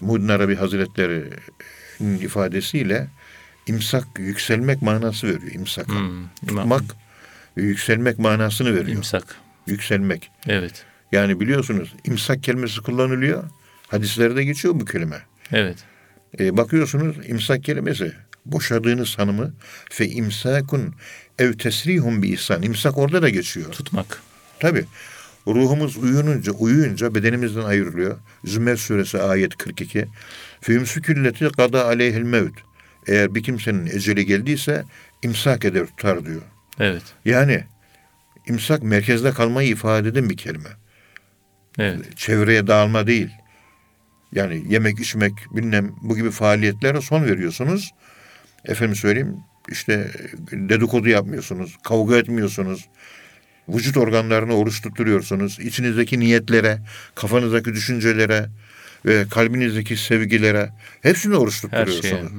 Speaker 2: Muhyiddin Arabi Hazretleri'nin ifadesiyle imsak yükselmek manası veriyor. İmsak.
Speaker 1: Hmm.
Speaker 2: Tutmak ve yükselmek manasını veriyor.
Speaker 1: İmsak.
Speaker 2: Yükselmek.
Speaker 1: Evet.
Speaker 2: Yani biliyorsunuz imsak kelimesi kullanılıyor. Hadislerde geçiyor bu kelime.
Speaker 1: Evet.
Speaker 2: E, bakıyorsunuz imsak kelimesi boşadığınız hanımı fe imsakun ev tesrihum bir ihsan. İmsak orada da geçiyor.
Speaker 1: Tutmak.
Speaker 2: Tabi. Ruhumuz uyununca, uyuyunca bedenimizden ayrılıyor. Zümer suresi ayet 42. Fe yumsükülleti kada aleyhil mevt. Eğer bir kimsenin eceli geldiyse imsak eder tutar diyor.
Speaker 1: Evet.
Speaker 2: Yani imsak merkezde kalmayı ifade eden bir kelime.
Speaker 1: Evet.
Speaker 2: Çevreye dağılma değil. Yani yemek, içmek, bilmem bu gibi faaliyetlere son veriyorsunuz. Efendim söyleyeyim işte dedikodu yapmıyorsunuz, kavga etmiyorsunuz. Vücut organlarını oruç tutturuyorsunuz. İçinizdeki niyetlere, kafanızdaki düşüncelere ve kalbinizdeki sevgilere hepsini oruç tutturuyorsunuz.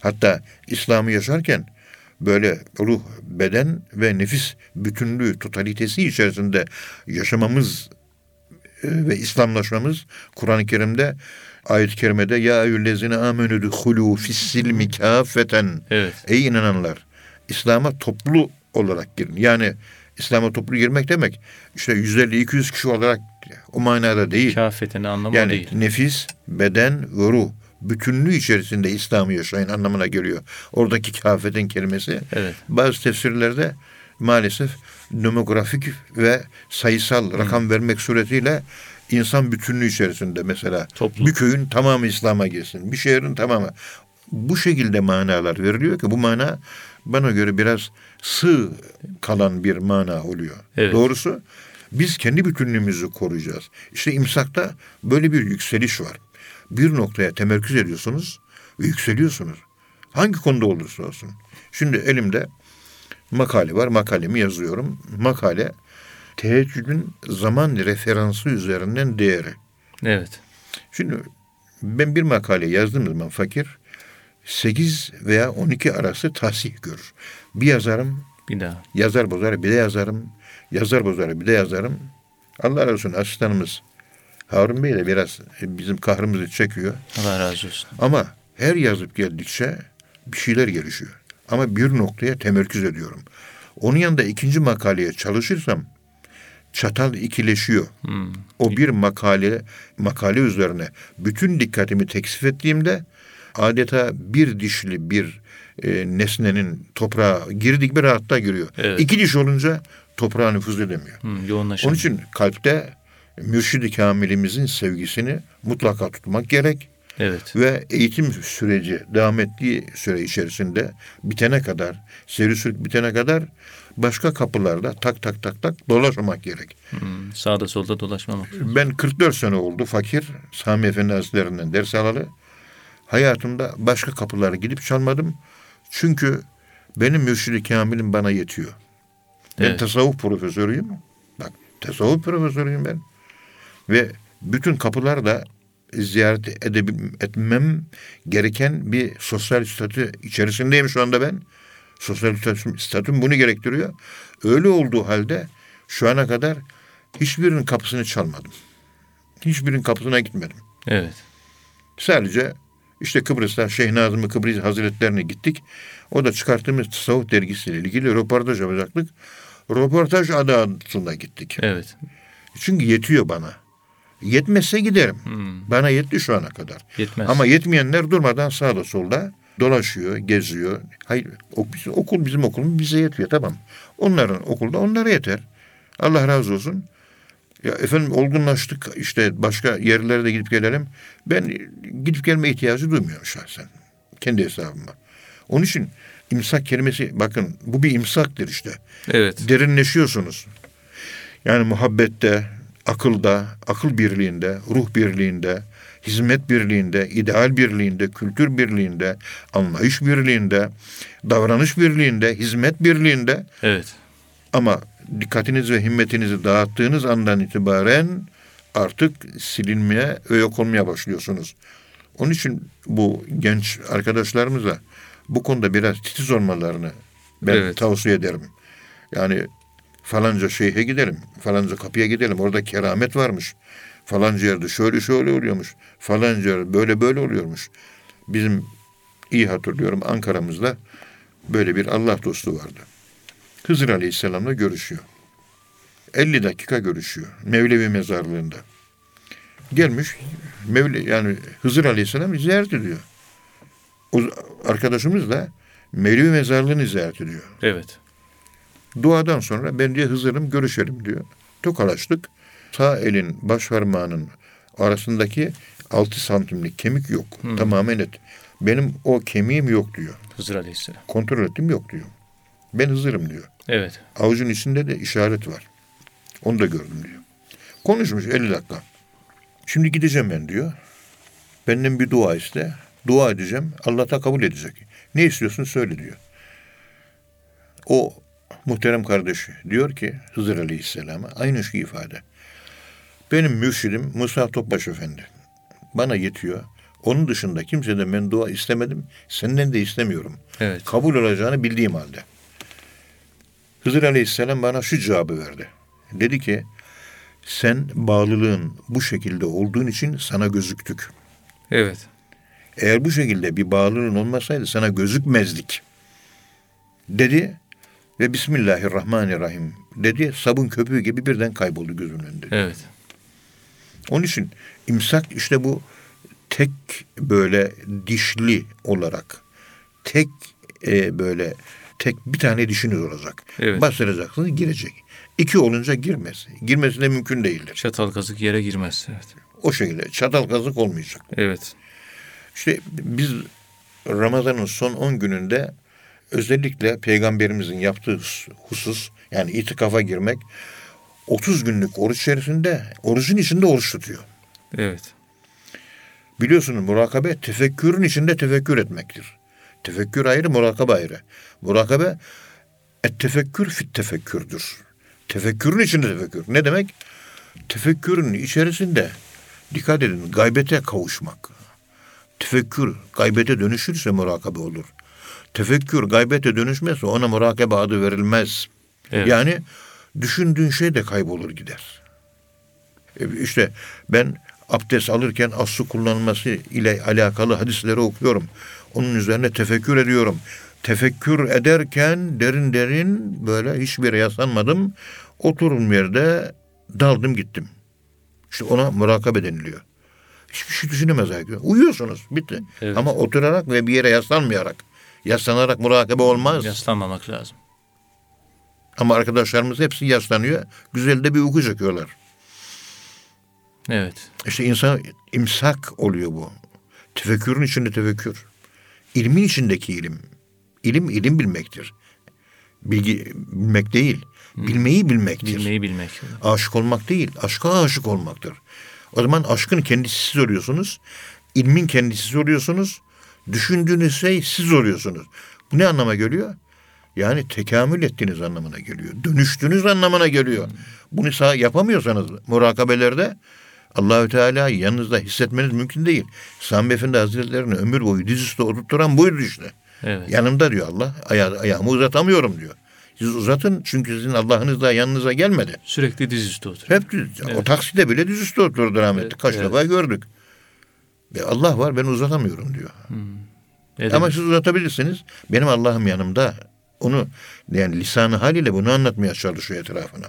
Speaker 2: Hatta İslam'ı yaşarken böyle ruh, beden ve nefis bütünlüğü, totalitesi içerisinde yaşamamız e, ve İslamlaşmamız Kur'an-ı Kerim'de ayet-i kerimede ya eyyühellezine amenü duhulu fissilmi kâfeten
Speaker 1: Evet.
Speaker 2: ey inananlar İslam'a toplu olarak girin. Yani İslam'a toplu girmek demek işte 150-200 kişi olarak o manada değil.
Speaker 1: Kafetin anlamı
Speaker 2: Yani
Speaker 1: değil.
Speaker 2: nefis, beden ve ruh bütünlüğü içerisinde İslam'ı yaşayın anlamına geliyor. Oradaki kafetin kelimesi
Speaker 1: Evet.
Speaker 2: bazı tefsirlerde maalesef demografik ve sayısal rakam vermek suretiyle insan bütünlüğü içerisinde mesela
Speaker 1: Toplu.
Speaker 2: bir köyün tamamı İslam'a girsin. Bir şehrin tamamı. Bu şekilde manalar veriliyor ki bu mana bana göre biraz sığ kalan bir mana oluyor.
Speaker 1: Evet.
Speaker 2: Doğrusu biz kendi bütünlüğümüzü koruyacağız. İşte imsakta böyle bir yükseliş var. Bir noktaya temerküz ediyorsunuz ve yükseliyorsunuz. Hangi konuda olursa olsun. Şimdi elimde makale var. Makalemi yazıyorum. Makale teheccüdün zaman referansı üzerinden değeri.
Speaker 1: Evet.
Speaker 2: Şimdi ben bir makale yazdığım zaman fakir 8 veya 12 arası tahsih görür. Bir yazarım,
Speaker 1: Bir daha.
Speaker 2: yazar bozar bir de yazarım, yazar bozar bir de yazarım. Allah razı olsun asistanımız Harun Bey de biraz bizim kahrımızı çekiyor.
Speaker 1: Allah razı olsun.
Speaker 2: Ama her yazıp geldikçe bir şeyler gelişiyor. Ama bir noktaya temerküz ediyorum. Onun yanında ikinci makaleye çalışırsam çatal ikileşiyor.
Speaker 1: Hmm.
Speaker 2: O bir makale makale üzerine bütün dikkatimi teksif ettiğimde adeta bir dişli bir e, nesnenin toprağa girdik bir rahatta giriyor.
Speaker 1: Evet.
Speaker 2: İki diş olunca toprağa nüfuz edemiyor.
Speaker 1: Hı, yoğunlaşan.
Speaker 2: Onun için kalpte mürşid-i kamilimizin sevgisini mutlaka tutmak gerek.
Speaker 1: Evet.
Speaker 2: Ve eğitim süreci devam ettiği süre içerisinde bitene kadar, seyri sürük bitene kadar başka kapılarda tak tak tak tak dolaşmamak gerek.
Speaker 1: Hı, sağda solda dolaşmamak.
Speaker 2: Ben 44 sene oldu fakir, Sami Efendi Hazretlerinden ders alalı. Hayatımda başka kapılara gidip çalmadım. Çünkü benim mürşid-i kamilim bana yetiyor. Ben
Speaker 1: Evet.
Speaker 2: tasavvuf profesörüyüm. Bak tasavvuf profesörüyüm ben. Ve bütün kapılarda ziyaret edebil- etmem gereken bir sosyal statü içerisindeyim şu anda ben. Sosyal statüm, statüm bunu gerektiriyor. Öyle olduğu halde şu ana kadar hiçbirinin kapısını çalmadım. Hiçbirinin kapısına gitmedim.
Speaker 1: Evet.
Speaker 2: Sadece işte Kıbrıs'ta Şeyh Nazım Kıbrıs Hazretlerine gittik. O da çıkarttığımız tasavvuf dergisiyle ilgili röportaj yapacaktık. Röportaj adı altında gittik.
Speaker 1: Evet.
Speaker 2: Çünkü yetiyor bana. Yetmezse giderim.
Speaker 1: Hmm.
Speaker 2: Bana yetti şu ana kadar.
Speaker 1: Yetmez.
Speaker 2: Ama yetmeyenler durmadan sağda solda dolaşıyor, geziyor. Hayır, okul bizim okulumuz bize yetiyor tamam. Onların okulda onlara yeter. Allah razı olsun. Ya efendim olgunlaştık işte başka yerlere de gidip gelelim. Ben gidip gelme ihtiyacı duymuyorum şahsen. Kendi hesabıma. Onun için imsak kelimesi bakın bu bir imsaktır işte
Speaker 1: Evet.
Speaker 2: derinleşiyorsunuz. Yani muhabbette, akılda, akıl birliğinde, ruh birliğinde, hizmet birliğinde, ideal birliğinde, kültür birliğinde, anlayış birliğinde, davranış birliğinde, hizmet birliğinde
Speaker 1: Evet.
Speaker 2: ama dikkatiniz ve himmetinizi dağıttığınız andan itibaren artık silinmeye ve yok olmaya başlıyorsunuz. Onun için bu genç arkadaşlarımıza bu konuda biraz titiz olmalarını ben
Speaker 1: Evet.
Speaker 2: tavsiye ederim. Yani falanca şeyhe gidelim, falanca kapıya gidelim. Orada keramet varmış. Falanca yerde şöyle şöyle oluyormuş. Falanca yerde böyle böyle oluyormuş. Bizim iyi hatırlıyorum Ankara'mızda böyle bir Allah dostu vardı. Hızır Aleyhisselam'la görüşüyor. 50 dakika görüşüyor. Mevlevi mezarlığında. Gelmiş Mevle, yani Hızır Aleyhisselam ziyaret ediyor. O arkadaşımız da Mevlevi mezarlığını ziyaret ediyor.
Speaker 1: Evet.
Speaker 2: Duadan sonra ben diye Hızır'ım görüşelim diyor. Tokalaştık. Sağ elin baş parmağının arasındaki 6 santimlik kemik yok. Tamamen et. Benim o kemiğim yok diyor.
Speaker 1: Hızır Aleyhisselam.
Speaker 2: Kontrol ettim yok diyor. Ben Hızır'ım diyor.
Speaker 1: Evet.
Speaker 2: Avucun içinde de işaret var. Onu da gördüm diyor. Konuşmuş 50 dakika. Şimdi gideceğim ben diyor. Benden bir dua iste. Dua edeceğim. Allah da kabul edecek. Ne istiyorsun söyle diyor. O muhterem kardeşi diyor ki Hızır Aleyhisselam'a aynı şu ifade. Benim mürşidim Musa Topbaş Efendi. Bana yetiyor. Onun dışında kimseden ben dua istemedim. Senden de istemiyorum.
Speaker 1: Evet.
Speaker 2: Kabul olacağını bildiğim halde. Hızır Aleyhisselam bana şu cevabı verdi. Dedi ki sen bağlılığın bu şekilde olduğun için sana gözüktük.
Speaker 1: Evet.
Speaker 2: Eğer bu şekilde bir bağlılığın olmasaydı sana gözükmezdik. Dedi ve Bismillahirrahmanirrahim dedi. Sabun köpüğü gibi birden kayboldu gözümün önünde.
Speaker 1: Evet.
Speaker 2: Onun için imsak işte bu tek böyle dişli olarak tek e, böyle tek bir tane dişiniz olacak.
Speaker 1: Evet.
Speaker 2: Bastıracaksınız girecek. İki olunca girmez. Girmesi de mümkün değildir.
Speaker 1: Çatal kazık yere girmez. Evet.
Speaker 2: O şekilde çatal kazık olmayacak.
Speaker 1: Evet.
Speaker 2: İşte biz Ramazan'ın son 10 gününde özellikle peygamberimizin yaptığı hus- husus yani itikafa girmek 30 günlük oruç içerisinde orucun içinde oruç tutuyor.
Speaker 1: Evet.
Speaker 2: Biliyorsunuz murakabe tefekkürün içinde tefekkür etmektir. Tefekkür ayrı, murakabe ayrı. Murakabe et tefekkür fit tefekkürdür. Tefekkürün içinde tefekkür. Ne demek? Tefekkürün içerisinde dikkat edin gaybete kavuşmak. Tefekkür gaybete dönüşürse murakabe olur. Tefekkür gaybete dönüşmezse ona murakabe adı verilmez.
Speaker 1: Evet.
Speaker 2: Yani düşündüğün şey de kaybolur gider. E, İşte ben abdest alırken su kullanılması ile alakalı hadisleri okuyorum. Onun üzerine tefekkür ediyorum. Tefekkür ederken derin derin böyle hiçbir yere yaslanmadım. Oturum yerde daldım gittim. İşte ona murakabe deniliyor. Hiçbir şey düşünemez herkes. Uyuyorsunuz. Bitti.
Speaker 1: Evet.
Speaker 2: Ama oturarak ve bir yere yaslanmayarak. Yaslanarak murakabe olmaz.
Speaker 1: Yaslanmamak lazım.
Speaker 2: Ama arkadaşlarımız hepsi yaslanıyor. Güzel de bir uyku çekiyorlar.
Speaker 1: Evet.
Speaker 2: İşte insan imsak oluyor bu. Tefekkürün içinde tefekkür. İlmin içindeki ilim. İlim ilim bilmektir. Bilgi bilmek değil. Bilmeyi bilmektir.
Speaker 1: Bilmeyi bilmek.
Speaker 2: Aşık olmak değil. Aşka aşık olmaktır. O zaman aşkın kendisi siz oluyorsunuz. İlmin kendisi siz oluyorsunuz. Düşündüğünüz şey siz oluyorsunuz. Bu ne anlama geliyor? Yani tekamül ettiğiniz anlamına geliyor. Dönüştüğünüz anlamına geliyor. Bunu sağ yapamıyorsanız murakabelerde Allahü Teala yanınızda hissetmeniz mümkün değil. Sami Efendi Hazretleri'ni ömür boyu dizüstü oturtturan buydu işte.
Speaker 1: Evet.
Speaker 2: Yanımda diyor Allah. Aya, ayağımı uzatamıyorum diyor. Siz uzatın çünkü sizin Allah'ınız da yanınıza gelmedi.
Speaker 1: Sürekli dizüstü oturuyor.
Speaker 2: Hep düz, o takside bile dizüstü oturdu rahmetli.
Speaker 1: Evet,
Speaker 2: Kaç
Speaker 1: evet.
Speaker 2: defa gördük. Ve Allah var ben uzatamıyorum diyor.
Speaker 1: Edebiyat.
Speaker 2: Ama siz uzatabilirsiniz. Benim Allah'ım yanımda. Onu yani lisanı haliyle bunu anlatmaya çalışıyor etrafına.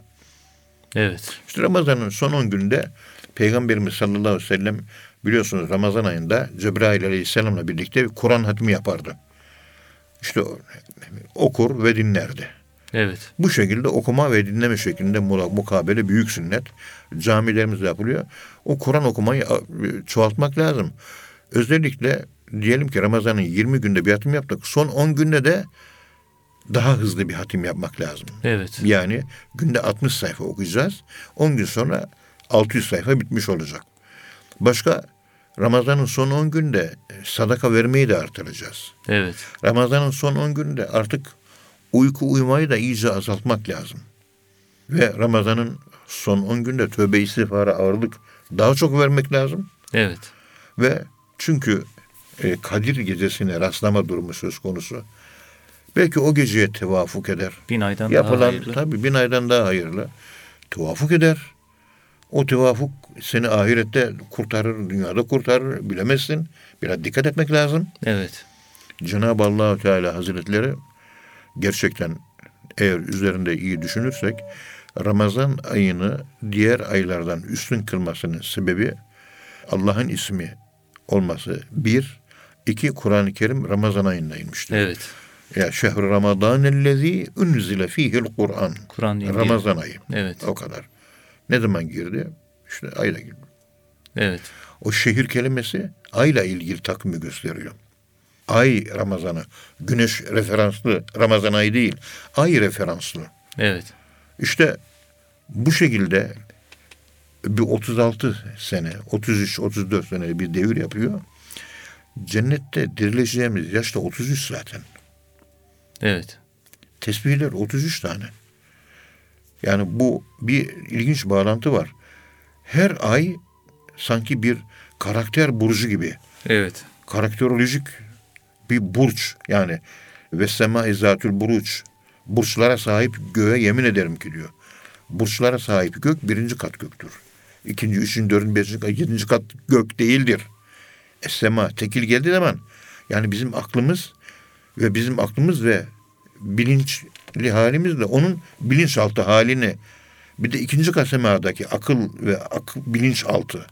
Speaker 1: Evet.
Speaker 2: İşte Ramazan'ın son 10 günde Peygamberimiz sallallahu aleyhi ve sellem biliyorsunuz Ramazan ayında Cebrail aleyhisselamla birlikte bir Kur'an hatmi yapardı. İşte okur ve dinlerdi.
Speaker 1: Evet.
Speaker 2: Bu şekilde okuma ve dinleme şeklinde mukabele büyük sünnet. Camilerimizde yapılıyor. O Kur'an okumayı çoğaltmak lazım. Özellikle diyelim ki Ramazan'ın 20 günde bir hatim yaptık. Son 10 günde de daha hızlı bir hatim yapmak lazım.
Speaker 1: Evet.
Speaker 2: Yani günde 60 sayfa okuyacağız. 10 gün sonra 600 sayfa bitmiş olacak. Başka Ramazan'ın son 10 günde sadaka vermeyi de artıracağız.
Speaker 1: Evet.
Speaker 2: Ramazan'ın son 10 günde artık uyku uyumayı da iyice azaltmak lazım. Ve Ramazan'ın son 10 günde tövbe istiğfara ağırlık daha çok vermek lazım.
Speaker 1: Evet.
Speaker 2: Ve çünkü e, Kadir gecesine rastlama durumu söz konusu. Belki o geceye tevafuk eder.
Speaker 1: Bin aydan daha
Speaker 2: Yapılan
Speaker 1: hayırlı.
Speaker 2: tabii bin aydan daha hayırlı. Tevafuk eder. O tevafuk seni ahirette kurtarır, dünyada kurtarır. Bilemezsin. Biraz dikkat etmek lazım.
Speaker 1: Evet.
Speaker 2: Cenab-ı allah Teala Hazretleri gerçekten eğer üzerinde iyi düşünürsek Ramazan ayını diğer aylardan üstün kılmasının sebebi Allah'ın ismi olması. Bir, iki Kur'an-ı Kerim Ramazan ayında inmiştir.
Speaker 1: Evet.
Speaker 2: Ya şehr Ramazan ellezî unzile fîhil Kur'an.
Speaker 1: Kur'an.
Speaker 2: Ramazan ayı.
Speaker 1: Evet.
Speaker 2: O kadar. Ne zaman girdi? İşte ayla girdi.
Speaker 1: Evet.
Speaker 2: O şehir kelimesi ayla ilgili takvimi gösteriyor. Ay Ramazanı. Güneş referanslı Ramazan ayı değil. Ay referanslı.
Speaker 1: Evet.
Speaker 2: İşte bu şekilde bir 36 sene, 33-34 sene bir devir yapıyor. Cennette dirileceğimiz yaşta 33 zaten.
Speaker 1: Evet.
Speaker 2: Tesbihler 33 tane. Yani bu bir ilginç bağlantı var. Her ay sanki bir karakter burcu gibi.
Speaker 1: Evet.
Speaker 2: karakterolojik bir burç yani ve sema izatül buruç burçlara sahip göğe yemin ederim ki diyor. Burçlara sahip gök birinci kat göktür. İkinci, üçüncü, dördüncü, beşinci yedinci kat gök değildir. Esema tekil geldiği zaman yani bizim aklımız ve bizim aklımız ve bilinçli halimizle onun bilinçaltı halini bir de ikinci kat semadaki akıl ve akıl, bilinçaltı.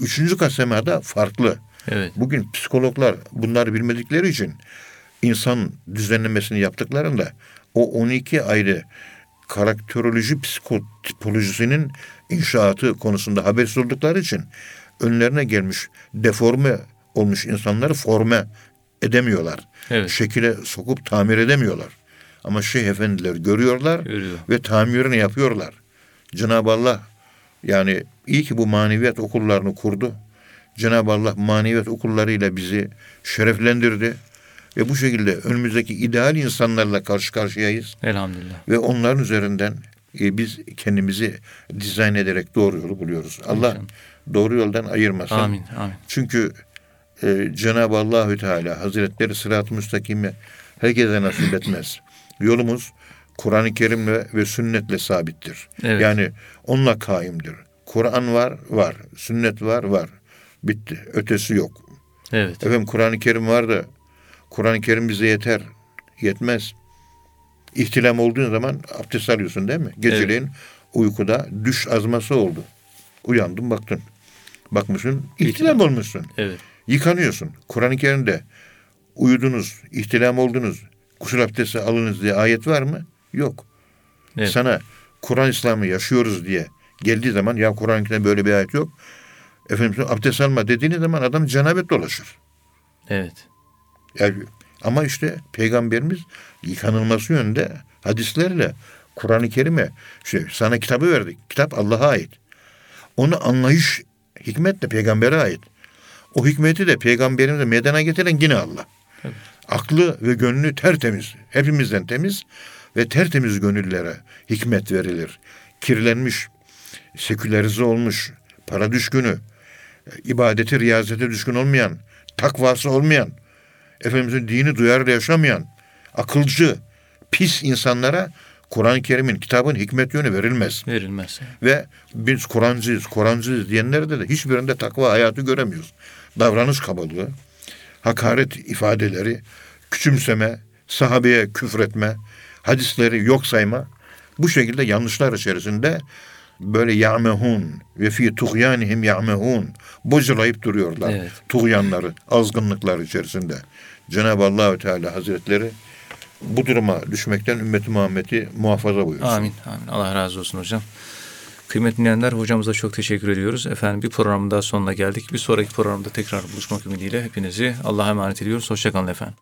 Speaker 2: Üçüncü kat semada farklı.
Speaker 1: Evet.
Speaker 2: Bugün psikologlar bunları bilmedikleri için insan düzenlemesini yaptıklarında o 12 ayrı karakteroloji psikotipolojisinin inşaatı konusunda habersiz oldukları için önlerine gelmiş deforme olmuş insanları forme edemiyorlar.
Speaker 1: Evet.
Speaker 2: Şekile sokup tamir edemiyorlar. Ama şeyh efendiler görüyorlar
Speaker 1: Görüyor.
Speaker 2: ve tamirini yapıyorlar. Cenab-ı Allah yani iyi ki bu maneviyat okullarını kurdu. Cenab-ı Allah maneviyat okullarıyla bizi şereflendirdi. Ve bu şekilde önümüzdeki ideal insanlarla karşı karşıyayız.
Speaker 1: Elhamdülillah.
Speaker 2: Ve onların üzerinden e, biz kendimizi dizayn ederek doğru yolu buluyoruz. Allah doğru yoldan ayırmasın.
Speaker 1: Amin. Amin.
Speaker 2: Çünkü e, Cenab-ı Allahü Teala Hazretleri sırat-ı müstakimi herkese nasip etmez. Yolumuz Kur'an-ı Kerim'le ve sünnetle sabittir.
Speaker 1: Evet.
Speaker 2: Yani onunla kaimdir. Kur'an var, var. Sünnet var, var. Bitti. Ötesi yok.
Speaker 1: Evet.
Speaker 2: Efendim Kur'an-ı Kerim var da Kur'an-ı Kerim bize yeter. Yetmez. İhtilam olduğun zaman abdest alıyorsun değil mi? Geceleyin uykuda düş azması oldu. Uyandın baktın. bakmışsın ihtilam olmuşsun.
Speaker 1: Evet.
Speaker 2: Yıkanıyorsun. Kur'an-ı Kerim'de uyudunuz, ihtilam oldunuz, gusül abdesti alınız diye ayet var mı? Yok.
Speaker 1: Evet.
Speaker 2: Sana Kur'an İslam'ı yaşıyoruz diye geldiği zaman ya Kerim'de böyle bir ayet yok. Efendim abdest alma dediğiniz zaman adam cenabet dolaşır.
Speaker 1: Evet.
Speaker 2: Yani, ama işte peygamberimiz yıkanılması yönünde hadislerle Kur'an-ı Kerim'e işte sana kitabı verdik. Kitap Allah'a ait. Onu anlayış hikmet de peygambere ait. O hikmeti de peygamberimize meydana getiren yine Allah.
Speaker 1: Tabii.
Speaker 2: Aklı ve gönlü tertemiz. Hepimizden temiz ve tertemiz gönüllere hikmet verilir. Kirlenmiş, sekülerize olmuş, para düşkünü, ibadeti, riyazete düşkün olmayan, takvası olmayan, Efendimizin dini duyarlı yaşamayan, akılcı, pis insanlara Kur'an-ı Kerim'in, kitabın hikmet yönü verilmez.
Speaker 1: Verilmez.
Speaker 2: Ve biz Kur'ancıyız, Kur'ancıyız diyenlerde de hiçbirinde takva hayatı göremiyoruz. Davranış kabalığı, hakaret ifadeleri, küçümseme, sahabeye küfretme, hadisleri yok sayma, bu şekilde yanlışlar içerisinde böyle ya'mehun ve fi tuğyanihim ya'mehun bocalayıp duruyorlar.
Speaker 1: Evet.
Speaker 2: Tuğyanları, azgınlıklar içerisinde. Cenab-ı Allahü Teala Hazretleri bu duruma düşmekten ümmeti Muhammed'i muhafaza buyursun.
Speaker 1: Amin. Amin. Allah razı olsun hocam. Kıymetli dinleyenler hocamıza çok teşekkür ediyoruz. Efendim bir programın daha sonuna geldik. Bir sonraki programda tekrar buluşmak ümidiyle hepinizi Allah'a emanet ediyoruz. Hoşçakalın efendim.